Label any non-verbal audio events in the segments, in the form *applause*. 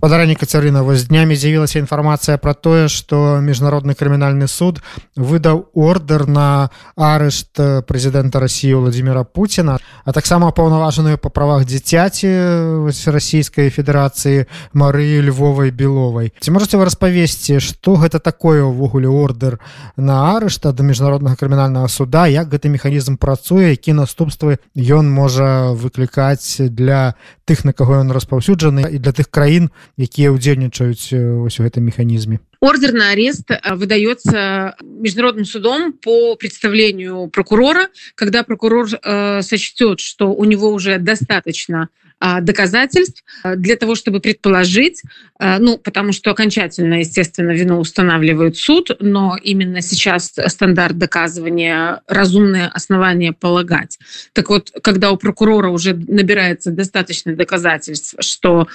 Падаранні Кацярына вось днямі з'явілася інфармацыя пра тое, што міжнародны крымінальны суд выдаў ордер на арышт прэзідэнта Росіі Владзіміра Пуціна, а таксама паўнаважаную па правах дзіцяці расійскай федэрацыі Марыі Львовай Беловай. Ці можаце вы распавесці, што гэта такое ўвогуле ордер на арышт ад міжнароднага крымінальнага суда, як гэты механізм працуе, які наступствы ён можа выклікаць для тых, на каго ён распаўсюджаны і для тых краін, якія ўдзельнічаюць у гэтым механізме ордер на арест выдается международным судом по представлению прокурора когда прокурор э, сочтет что у него уже достаточно доказательств для того, чтобы предположить, ну, потому что окончательно, естественно, вину устанавливает суд, но именно сейчас стандарт доказывания разумное основание полагать. Так вот, когда у прокурора уже набирается достаточно доказательств, что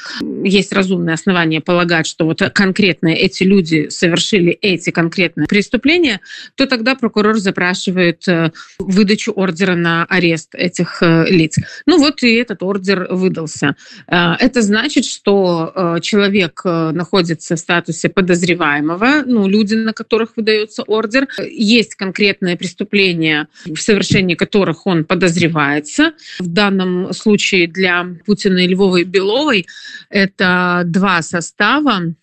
есть разумное основание полагать, что вот конкретно эти люди совершили эти конкретные преступления, то тогда прокурор запрашивает э, выдачу ордера на арест этих э, лиц. Ну вот и этот ордер выдан выдался. Э, это значит, что э, человек э, находится в статусе подозреваемого, ну, люди, на которых выдается ордер. Есть конкретное преступление, в совершении которых он подозревается. В данном случае для Путина и Львовой Беловой это два состава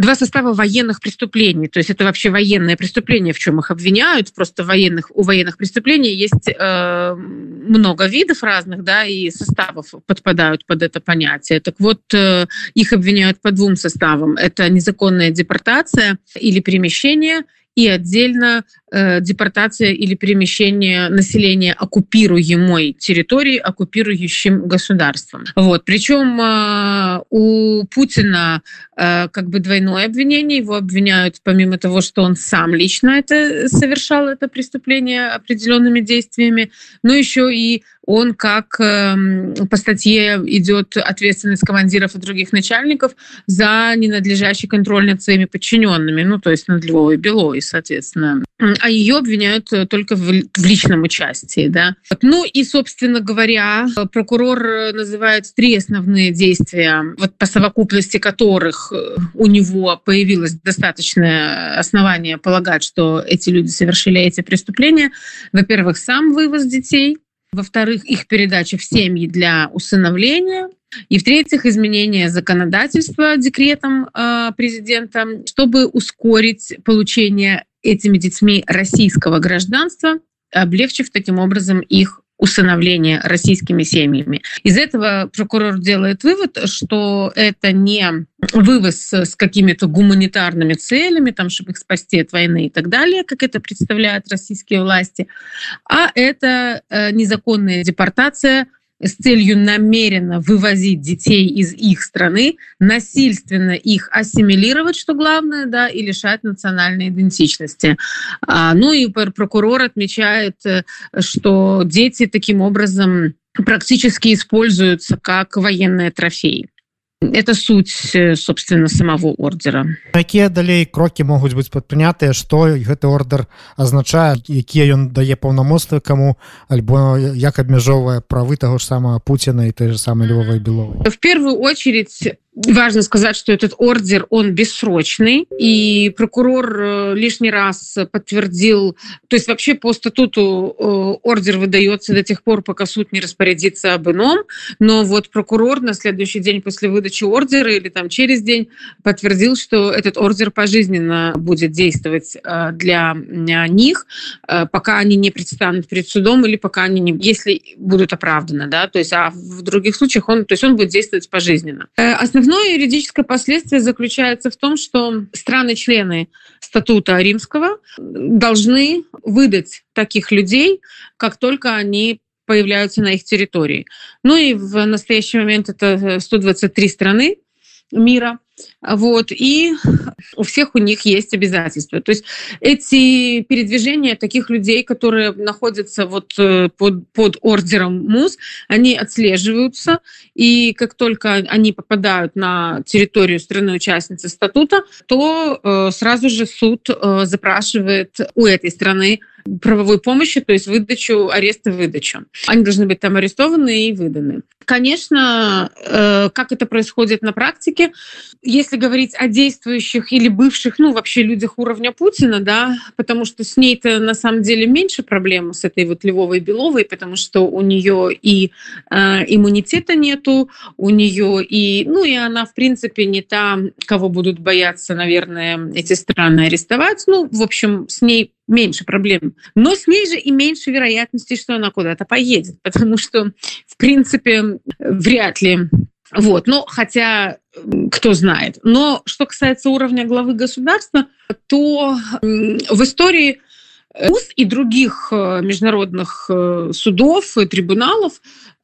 два состава военных преступлений. То есть это вообще военное преступление, в чем их обвиняют. Просто военных, у военных преступлений есть э, много видов разных, да, и составов подпадают под это понятие. Так вот, э, их обвиняют по двум составам. Это незаконная депортация или перемещение – и отдельно э, депортация или перемещение населения оккупируемой территории оккупирующим государством. Вот. Причем э, у Путина э, как бы двойное обвинение. Его обвиняют помимо того, что он сам лично это совершал это преступление определенными действиями, но еще и он как э, по статье идет ответственность командиров и других начальников за ненадлежащий контроль над своими подчиненными, ну то есть над Львовой Белой, соответственно. А ее обвиняют только в, в личном участии, да. Ну и, собственно говоря, прокурор называет три основные действия, вот по совокупности которых э, у него появилось достаточное основание полагать, что эти люди совершили эти преступления. Во-первых, сам вывоз детей, во-вторых, их передача в семьи для усыновления, и в-третьих, изменение законодательства декретом э, президента, чтобы ускорить получение этими детьми российского гражданства, облегчив таким образом их усыновления российскими семьями. Из этого прокурор делает вывод, что это не вывоз с какими-то гуманитарными целями, там, чтобы их спасти от войны и так далее, как это представляют российские власти, а это э, незаконная депортация с целью намеренно вывозить детей из их страны, насильственно их ассимилировать, что главное, да, и лишать национальной идентичности. А, ну и прокурор отмечает, э, что дети таким образом практически используются как военные трофеи. Это суть э, собственно самого ордера. Якія далей крокі могуць быць падпрынятыя што гэты ордер азначае? Якія ён дае паўнамоцтвы каму? Альбо як абмяжоўвае правы таго ж самого Пуціна і той же самой львовай беловой в первую очередь Важно сказать, что этот ордер, он бессрочный, и прокурор э, лишний раз подтвердил, то есть вообще по статуту э, ордер выдается до тех пор, пока суд не распорядится об ином, но вот прокурор на следующий день после выдачи ордера или там через день подтвердил, что этот ордер пожизненно будет действовать э, для них, пока они не предстанут перед судом или пока они не, если будут оправданы, да, то есть а в других случаях он, то есть он будет действовать пожизненно. Основное юридическое последствие заключается в том, что страны-члены статута римского должны выдать таких людей, как только они появляются на их территории. Ну и в настоящий момент это 123 страны мира – вот, и у всех у них есть обязательства. То есть эти передвижения таких людей, которые находятся вот э, под, под ордером МУС, они отслеживаются, и как только они попадают на территорию страны-участницы статута, то э, сразу же суд э, запрашивает у этой страны правовой помощи, то есть выдачу, ареста, выдачу. Они должны быть там арестованы и выданы. Конечно, э, как это происходит на практике, если говорить о действующих или бывших, ну, вообще людях уровня Путина, да, потому что с ней-то на самом деле меньше проблем с этой вот Львовой Беловой, потому что у нее и э, иммунитета нету, у нее и, ну, и она, в принципе, не та, кого будут бояться, наверное, эти страны арестовать. Ну, в общем, с ней меньше проблем. Но с ней же и меньше вероятности, что она куда-то поедет, потому что, в принципе, вряд ли вот, ну, хотя кто знает. Но что касается уровня главы государства, то в истории УС и других э, международных э, судов и трибуналов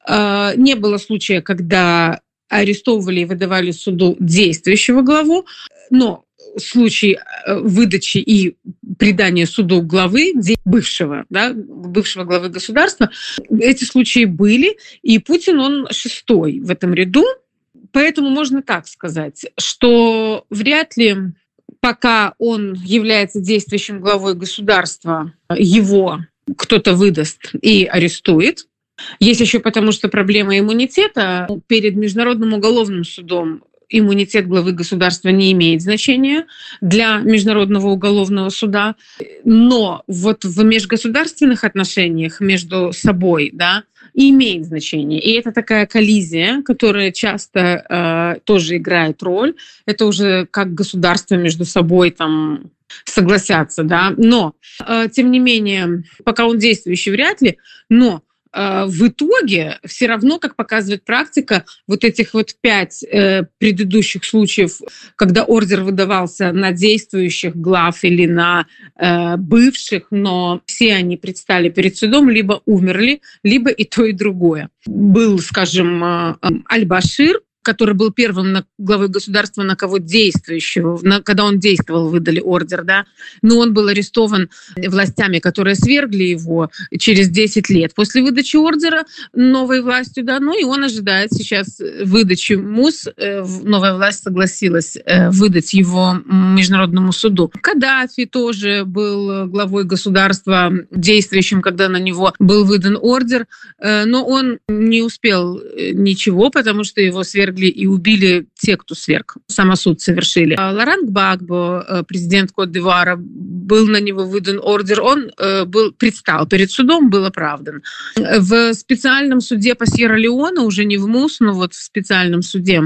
э, не было случая, когда арестовывали и выдавали суду действующего главу, но случай э, выдачи и придания суду главы бывшего, да, бывшего главы государства, эти случаи были, и Путин, он шестой в этом ряду. Поэтому можно так сказать, что вряд ли пока он является действующим главой государства, его кто-то выдаст и арестует. Есть еще потому, что проблема иммунитета перед Международным уголовным судом иммунитет главы государства не имеет значения для Международного уголовного суда, но вот в межгосударственных отношениях между собой, да, имеет значение. И это такая коллизия, которая часто э, тоже играет роль. Это уже как государство между собой там согласятся, да. Но, э, тем не менее, пока он действующий, вряд ли, но в итоге все равно, как показывает практика, вот этих вот пять э, предыдущих случаев, когда ордер выдавался на действующих глав или на э, бывших, но все они предстали перед судом, либо умерли, либо и то, и другое. Был, скажем, Аль-Башир, который был первым на главой государства, на кого действующего, на, когда он действовал, выдали ордер, да, но он был арестован властями, которые свергли его через 10 лет после выдачи ордера новой властью, да, ну и он ожидает сейчас выдачи МУС, э, новая власть согласилась э, выдать его Международному суду. Каддафи тоже был главой государства действующим, когда на него был выдан ордер, э, но он не успел ничего, потому что его свергли свергли и убили те, кто сверг. Самосуд совершили. А Лоран Гбагбо, э, президент Кот-Дивуара, был на него выдан ордер. Он э, был, предстал перед судом, был оправдан. В специальном суде по Сьерра-Леоне, уже не в МУС, но вот в специальном суде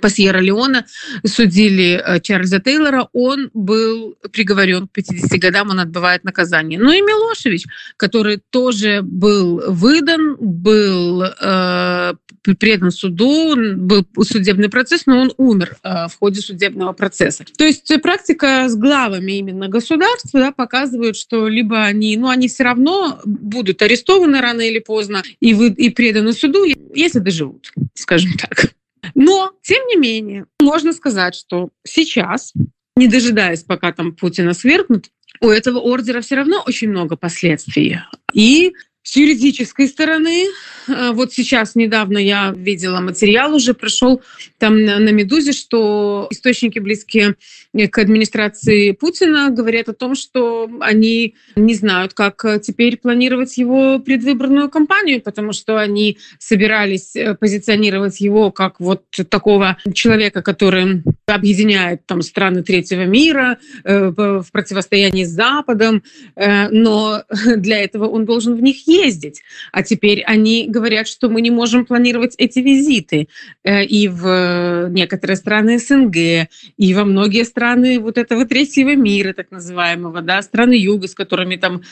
по Сьерра-Леоне судили э, Чарльза Тейлора, он был приговорен к 50 годам, он отбывает наказание. Ну и Милошевич, который тоже был выдан, был э, предан суду, был судебный процесс, но он умер э, в ходе судебного процесса. То есть практика с главами именно государства да, показывает, что либо они, ну они все равно будут арестованы рано или поздно и, вы, и преданы суду, если доживут, скажем так. Но, тем не менее, можно сказать, что сейчас, не дожидаясь, пока там Путина свергнут, у этого ордера все равно очень много последствий. И с юридической стороны, э, вот сейчас недавно я видела материал уже прошел там на, на Медузе, что источники близкие к администрации Путина говорят о том, что они не знают, как теперь планировать его предвыборную кампанию, потому что они собирались э, позиционировать его как вот такого человека, который объединяет там страны третьего мира э, в противостоянии с Западом, но *laughs* для этого он должен в них ездить. А теперь они говорят, что мы не можем планировать эти визиты э, и в некоторые страны СНГ, и во многие страны вот этого третьего мира, так называемого, да, страны Юга, с которыми там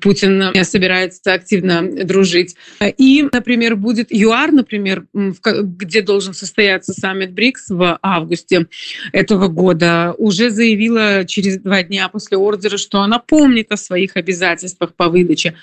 Путин собирается активно дружить. И, например, будет ЮАР, например, где должен состояться саммит БРИКС в августе этого года, уже заявила через два дня после ордера, что она помнит о своих обязательствах по выдаче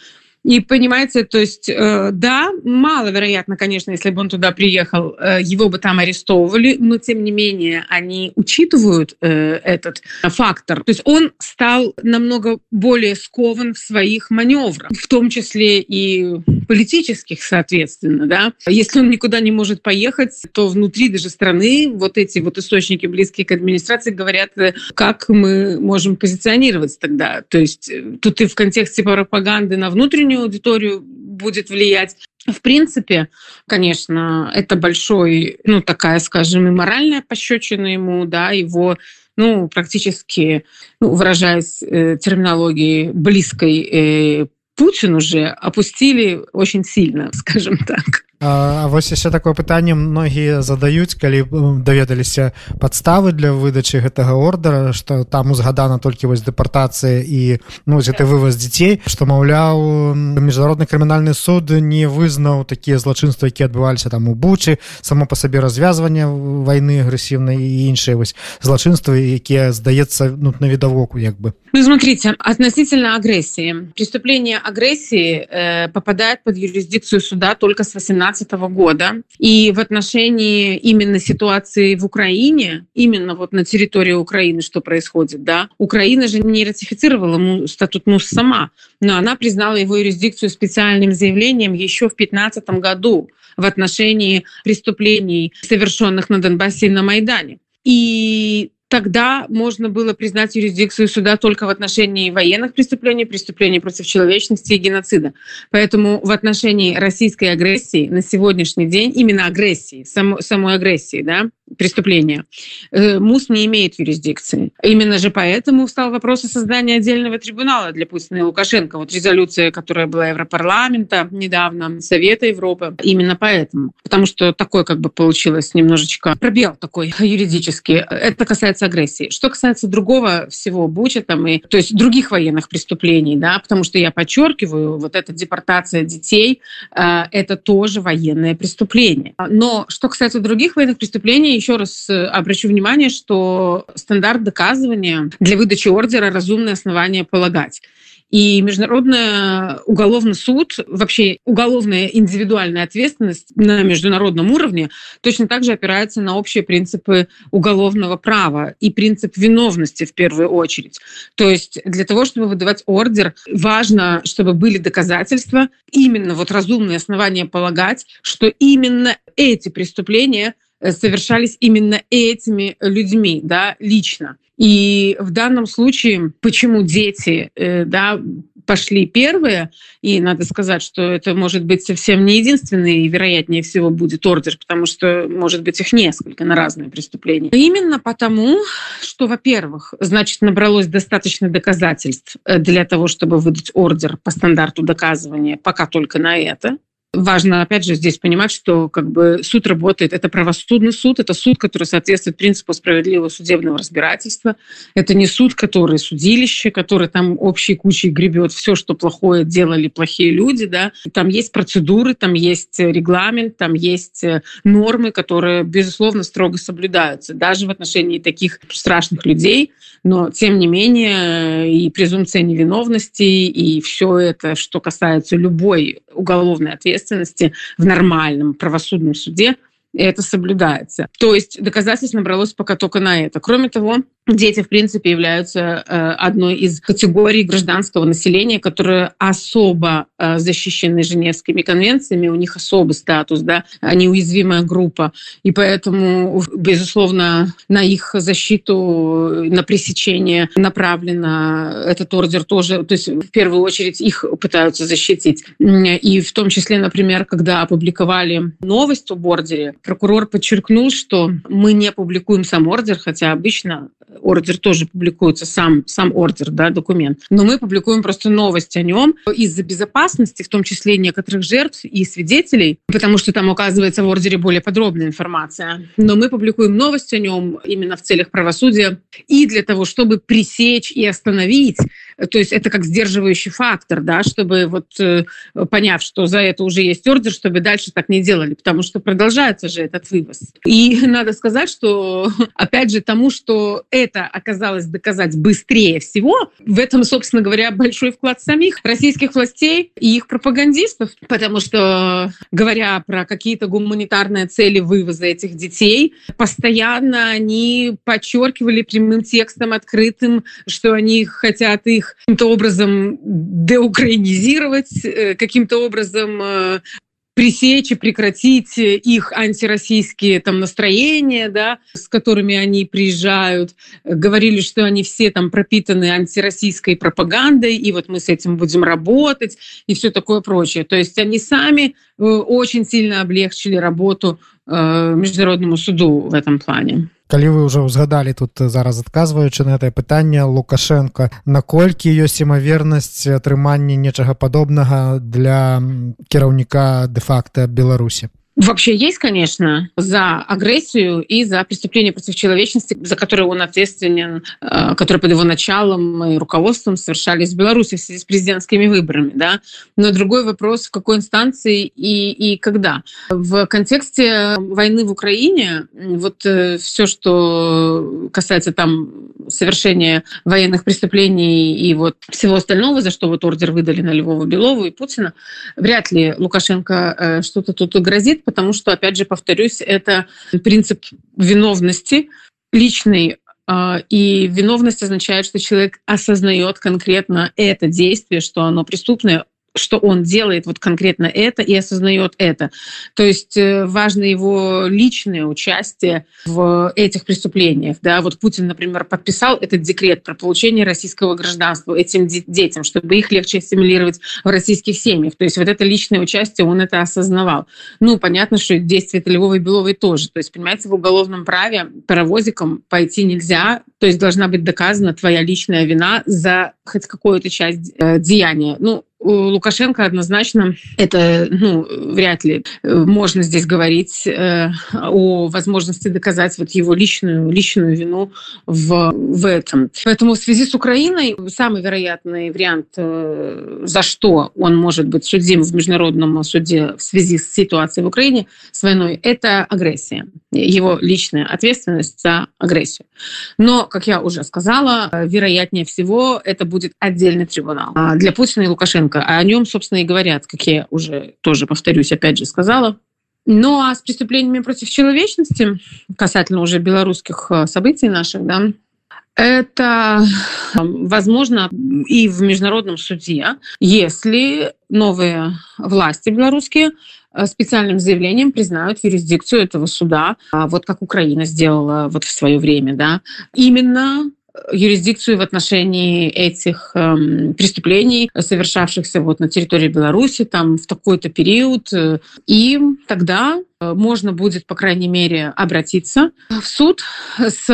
И понимаете, то есть, э, да, маловероятно, конечно, если бы он туда приехал, э, его бы там арестовывали, но тем не менее они учитывают э, этот фактор. То есть он стал намного более скован в своих маневрах, в том числе и политических, соответственно, да. Если он никуда не может поехать, то внутри даже страны вот эти вот источники, близкие к администрации, говорят, как мы можем позиционировать тогда. То есть тут и в контексте пропаганды на внутреннюю аудиторию будет влиять. В принципе, конечно, это большой, ну, такая, скажем, и моральная пощечина ему, да, его ну, практически, ну, выражаясь э, терминологией близкой э, Путину же опустили очень сильно, скажем так. А вось яшчэ такое пытанне многія задаюць калі даведаліся падставы для выдачы гэтага ордара что там узгадана толькі вось дэпартацыя і ну гэты вываз дзяцей што маўляў міжнародны крымінальны суд не вызнаў такія злачынствы якія адбываліся там у бучы само по сабе развязвання войны агрэсіўнай і іншыя вось злачынствы якія здаецца ну навідавоку як бы. Ну, смотрите относительно агрессии. Преступление агрессии э, попадает под юрисдикцию суда только с 18 2017 года. И в отношении именно ситуации в Украине, именно вот на территории Украины, что происходит, да, Украина же не ратифицировала статут МУС сама, но она признала его юрисдикцию специальным заявлением еще в 2015 году в отношении преступлений, совершенных на Донбассе и на Майдане. И тогда можно было признать юрисдикцию суда только в отношении военных преступлений, преступлений против человечности и геноцида. Поэтому в отношении российской агрессии на сегодняшний день, именно агрессии, само, самой агрессии, да, преступления, э, МУС не имеет юрисдикции. Именно же поэтому встал вопрос о создании отдельного трибунала для Путина и Лукашенко. Вот резолюция, которая была Европарламента недавно, Совета Европы, именно поэтому. Потому что такой как бы получилось немножечко пробел такой юридический. Это касается агрессии. Что касается другого всего, Буча там и, то есть других военных преступлений, да, потому что я подчеркиваю, вот эта депортация детей, э, это тоже военное преступление. Но что касается других военных преступлений, еще раз э, обращу внимание, что стандарт доказывания для выдачи ордера разумное основание полагать. И Международный уголовный суд, вообще уголовная индивидуальная ответственность на международном уровне точно так же опирается на общие принципы уголовного права и принцип виновности в первую очередь. То есть для того, чтобы выдавать ордер, важно, чтобы были доказательства, именно вот разумные основания полагать, что именно эти преступления – Э, совершались именно этими людьми, да, лично. И в данном случае, почему дети, э, да, пошли первые, и надо сказать, что это может быть совсем не единственный, и вероятнее всего будет ордер, потому что может быть их несколько на разные преступления. Именно потому, что, во-первых, значит, набралось достаточно доказательств э, для того, чтобы выдать ордер по стандарту доказывания, пока только на это важно, опять же, здесь понимать, что как бы суд работает, это правосудный суд, это суд, который соответствует принципу справедливого судебного разбирательства. Это не суд, который судилище, который там общей кучей гребет все, что плохое делали плохие люди, да. Там есть процедуры, там есть регламент, там есть э, нормы, которые, безусловно, строго соблюдаются, даже в отношении таких страшных людей, но, тем не менее, и презумпция невиновности, и все это, что касается любой уголовной ответственности в нормальном правосудном суде, это соблюдается. То есть доказательств набралось пока только на это. Кроме того, дети, в принципе, являются э, одной из категорий гражданского населения, которые особо э, защищены Женевскими конвенциями, у них особый статус, да, они уязвимая группа, и поэтому, безусловно, на их защиту, на пресечение направлено этот ордер тоже, то есть в первую очередь их пытаются защитить. И в том числе, например, когда опубликовали новость об ордере, прокурор подчеркнул, что мы не публикуем сам ордер, хотя обычно ордер тоже публикуется, сам, сам ордер, да, документ. Но мы публикуем просто новость о нем из-за безопасности, в том числе некоторых жертв и свидетелей, потому что там указывается в ордере более подробная информация. Но мы публикуем новость о нем именно в целях правосудия и для того, чтобы пресечь и остановить то есть это как сдерживающий фактор, да, чтобы вот поняв, что за это уже есть ордер, чтобы дальше так не делали, потому что продолжается же этот вывоз. И *laughs* надо сказать, что опять же тому, что это оказалось доказать быстрее всего, в этом, собственно говоря, большой вклад самих российских властей и их пропагандистов, потому что, говоря про какие-то гуманитарные цели вывоза этих детей, постоянно они подчеркивали прямым текстом открытым, что они хотят их каким-то образом деукраинизировать, э, каким-то образом э, пресечь и прекратить их антироссийские там настроения, да, с которыми они приезжают. Говорили, что они все там пропитаны антироссийской пропагандой, и вот мы с этим будем работать, и все такое прочее. То есть они сами э, очень сильно облегчили работу э, Международному суду в этом плане. Калі вы ўжо ўзгадалі тут зараз адказваючы на это пытанне лукашенко наколькі ёсць імавернасць атрымання нечага падобнага для кіраўніка де-факта беларусі Вообще есть, конечно, за агрессию и за преступление против человечности, за которые он ответственен, э, которые под его началом и руководством совершались в Беларуси в связи с президентскими выборами. Да? Но другой вопрос, в какой инстанции и, и когда. В контексте войны в Украине вот э, все, что касается там совершения военных преступлений и вот всего остального, за что вот ордер выдали на Львова, Белову и Путина, вряд ли Лукашенко э, что-то тут грозит, потому что, опять же, повторюсь, это принцип виновности личной а, и виновность означает, что человек осознает конкретно это действие, что оно преступное, что он делает вот конкретно это и осознает это. То есть э, важно его личное участие в этих преступлениях. Да? Вот Путин, например, подписал этот декрет про получение российского гражданства этим детям, чтобы их легче ассимилировать в российских семьях. То есть вот это личное участие, он это осознавал. Ну, понятно, что действия Львовой и Беловой тоже. То есть, понимаете, в уголовном праве паровозиком пойти нельзя, то есть должна быть доказана твоя личная вина за хоть какую-то часть э, деяния. Ну, у Лукашенко однозначно это ну, вряд ли э, можно здесь говорить э, о возможности доказать вот его личную, личную вину в, в этом. Поэтому в связи с Украиной самый вероятный вариант, э, за что он может быть судим в международном суде в связи с ситуацией в Украине, с войной, это агрессия. Его личная ответственность за агрессию. Но, как я уже сказала, вероятнее всего это будет отдельный трибунал. А для Путина и Лукашенко Лукашенко. А о нем, собственно, и говорят, как я уже тоже, повторюсь, опять же сказала. Ну а с преступлениями против человечности, касательно уже белорусских э, событий наших, да, это возможно и в международном суде, если новые власти белорусские э, специальным заявлением признают юрисдикцию этого суда, а вот как Украина сделала вот в свое время, да, именно юрисдикцию в отношении этих э, преступлений, совершавшихся вот на территории Беларуси там в такой-то период. И тогда э, можно будет, по крайней мере, обратиться в суд с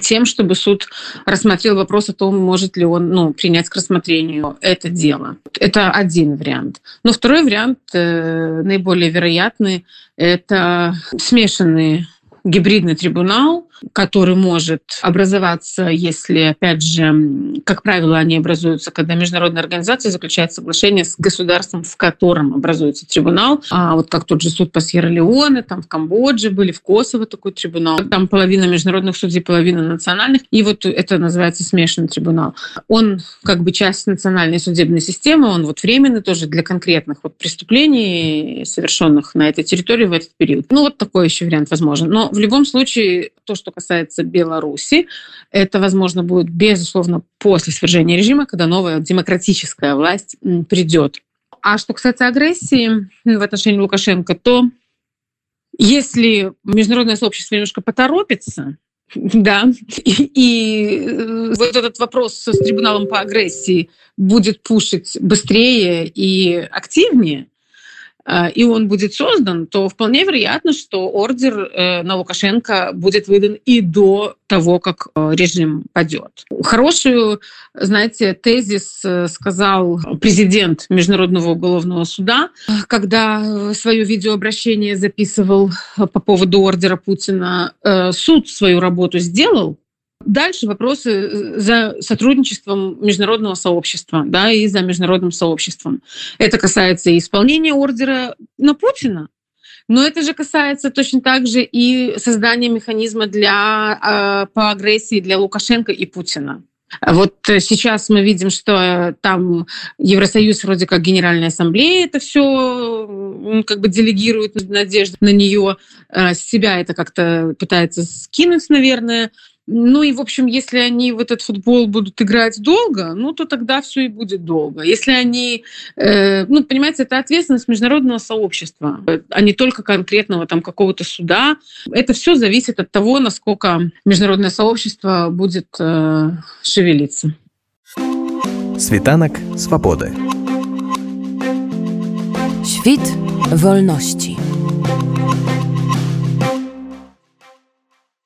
тем, чтобы суд рассмотрел вопрос о том, может ли он ну, принять к рассмотрению это дело. Это один вариант. Но второй вариант, э, наиболее вероятный, это смешанные гибридный трибунал, который может образоваться, если, опять же, как правило, они образуются, когда международная организация заключает соглашение с государством, в котором образуется трибунал. А вот как тот же суд по Сьерра-Леоне, там в Камбодже были, в Косово такой трибунал. Там половина международных судей, половина национальных. И вот это называется смешанный трибунал. Он как бы часть национальной судебной системы, он вот временный тоже для конкретных вот преступлений, совершенных на этой территории в этот период. Ну вот такой еще вариант возможен. Но в любом случае, то, что касается Беларуси, это, возможно, будет, безусловно, после свержения режима, когда новая демократическая власть придет. А что касается агрессии в отношении Лукашенко, то если международное сообщество немножко поторопится, *laughs* да, и, и э, вот этот вопрос с трибуналом по агрессии будет пушить быстрее и активнее, и он будет создан, то вполне вероятно, что ордер э, на Лукашенко будет выдан и до того, как э, режим падет. Хорошую, знаете, тезис сказал президент Международного уголовного суда, когда свое видеообращение записывал по поводу ордера Путина. Суд свою работу сделал, Дальше вопросы э, за сотрудничеством международного сообщества да, и за международным сообществом. Это касается и исполнения ордера на Путина, но это же касается точно так же и создания механизма для, э, по агрессии для Лукашенко и Путина. Вот сейчас мы видим, что там Евросоюз вроде как Генеральная Ассамблея это все как бы делегирует надежду на нее, э, себя это как-то пытается скинуть, наверное. Ну и, в общем, если они в этот футбол будут играть долго, ну то тогда все и будет долго. Если они, э, ну, понимаете, это ответственность международного сообщества, а не только конкретного там какого-то суда. Это все зависит от того, насколько международное сообщество будет э, шевелиться. Світанак свабоды. Świt wolności.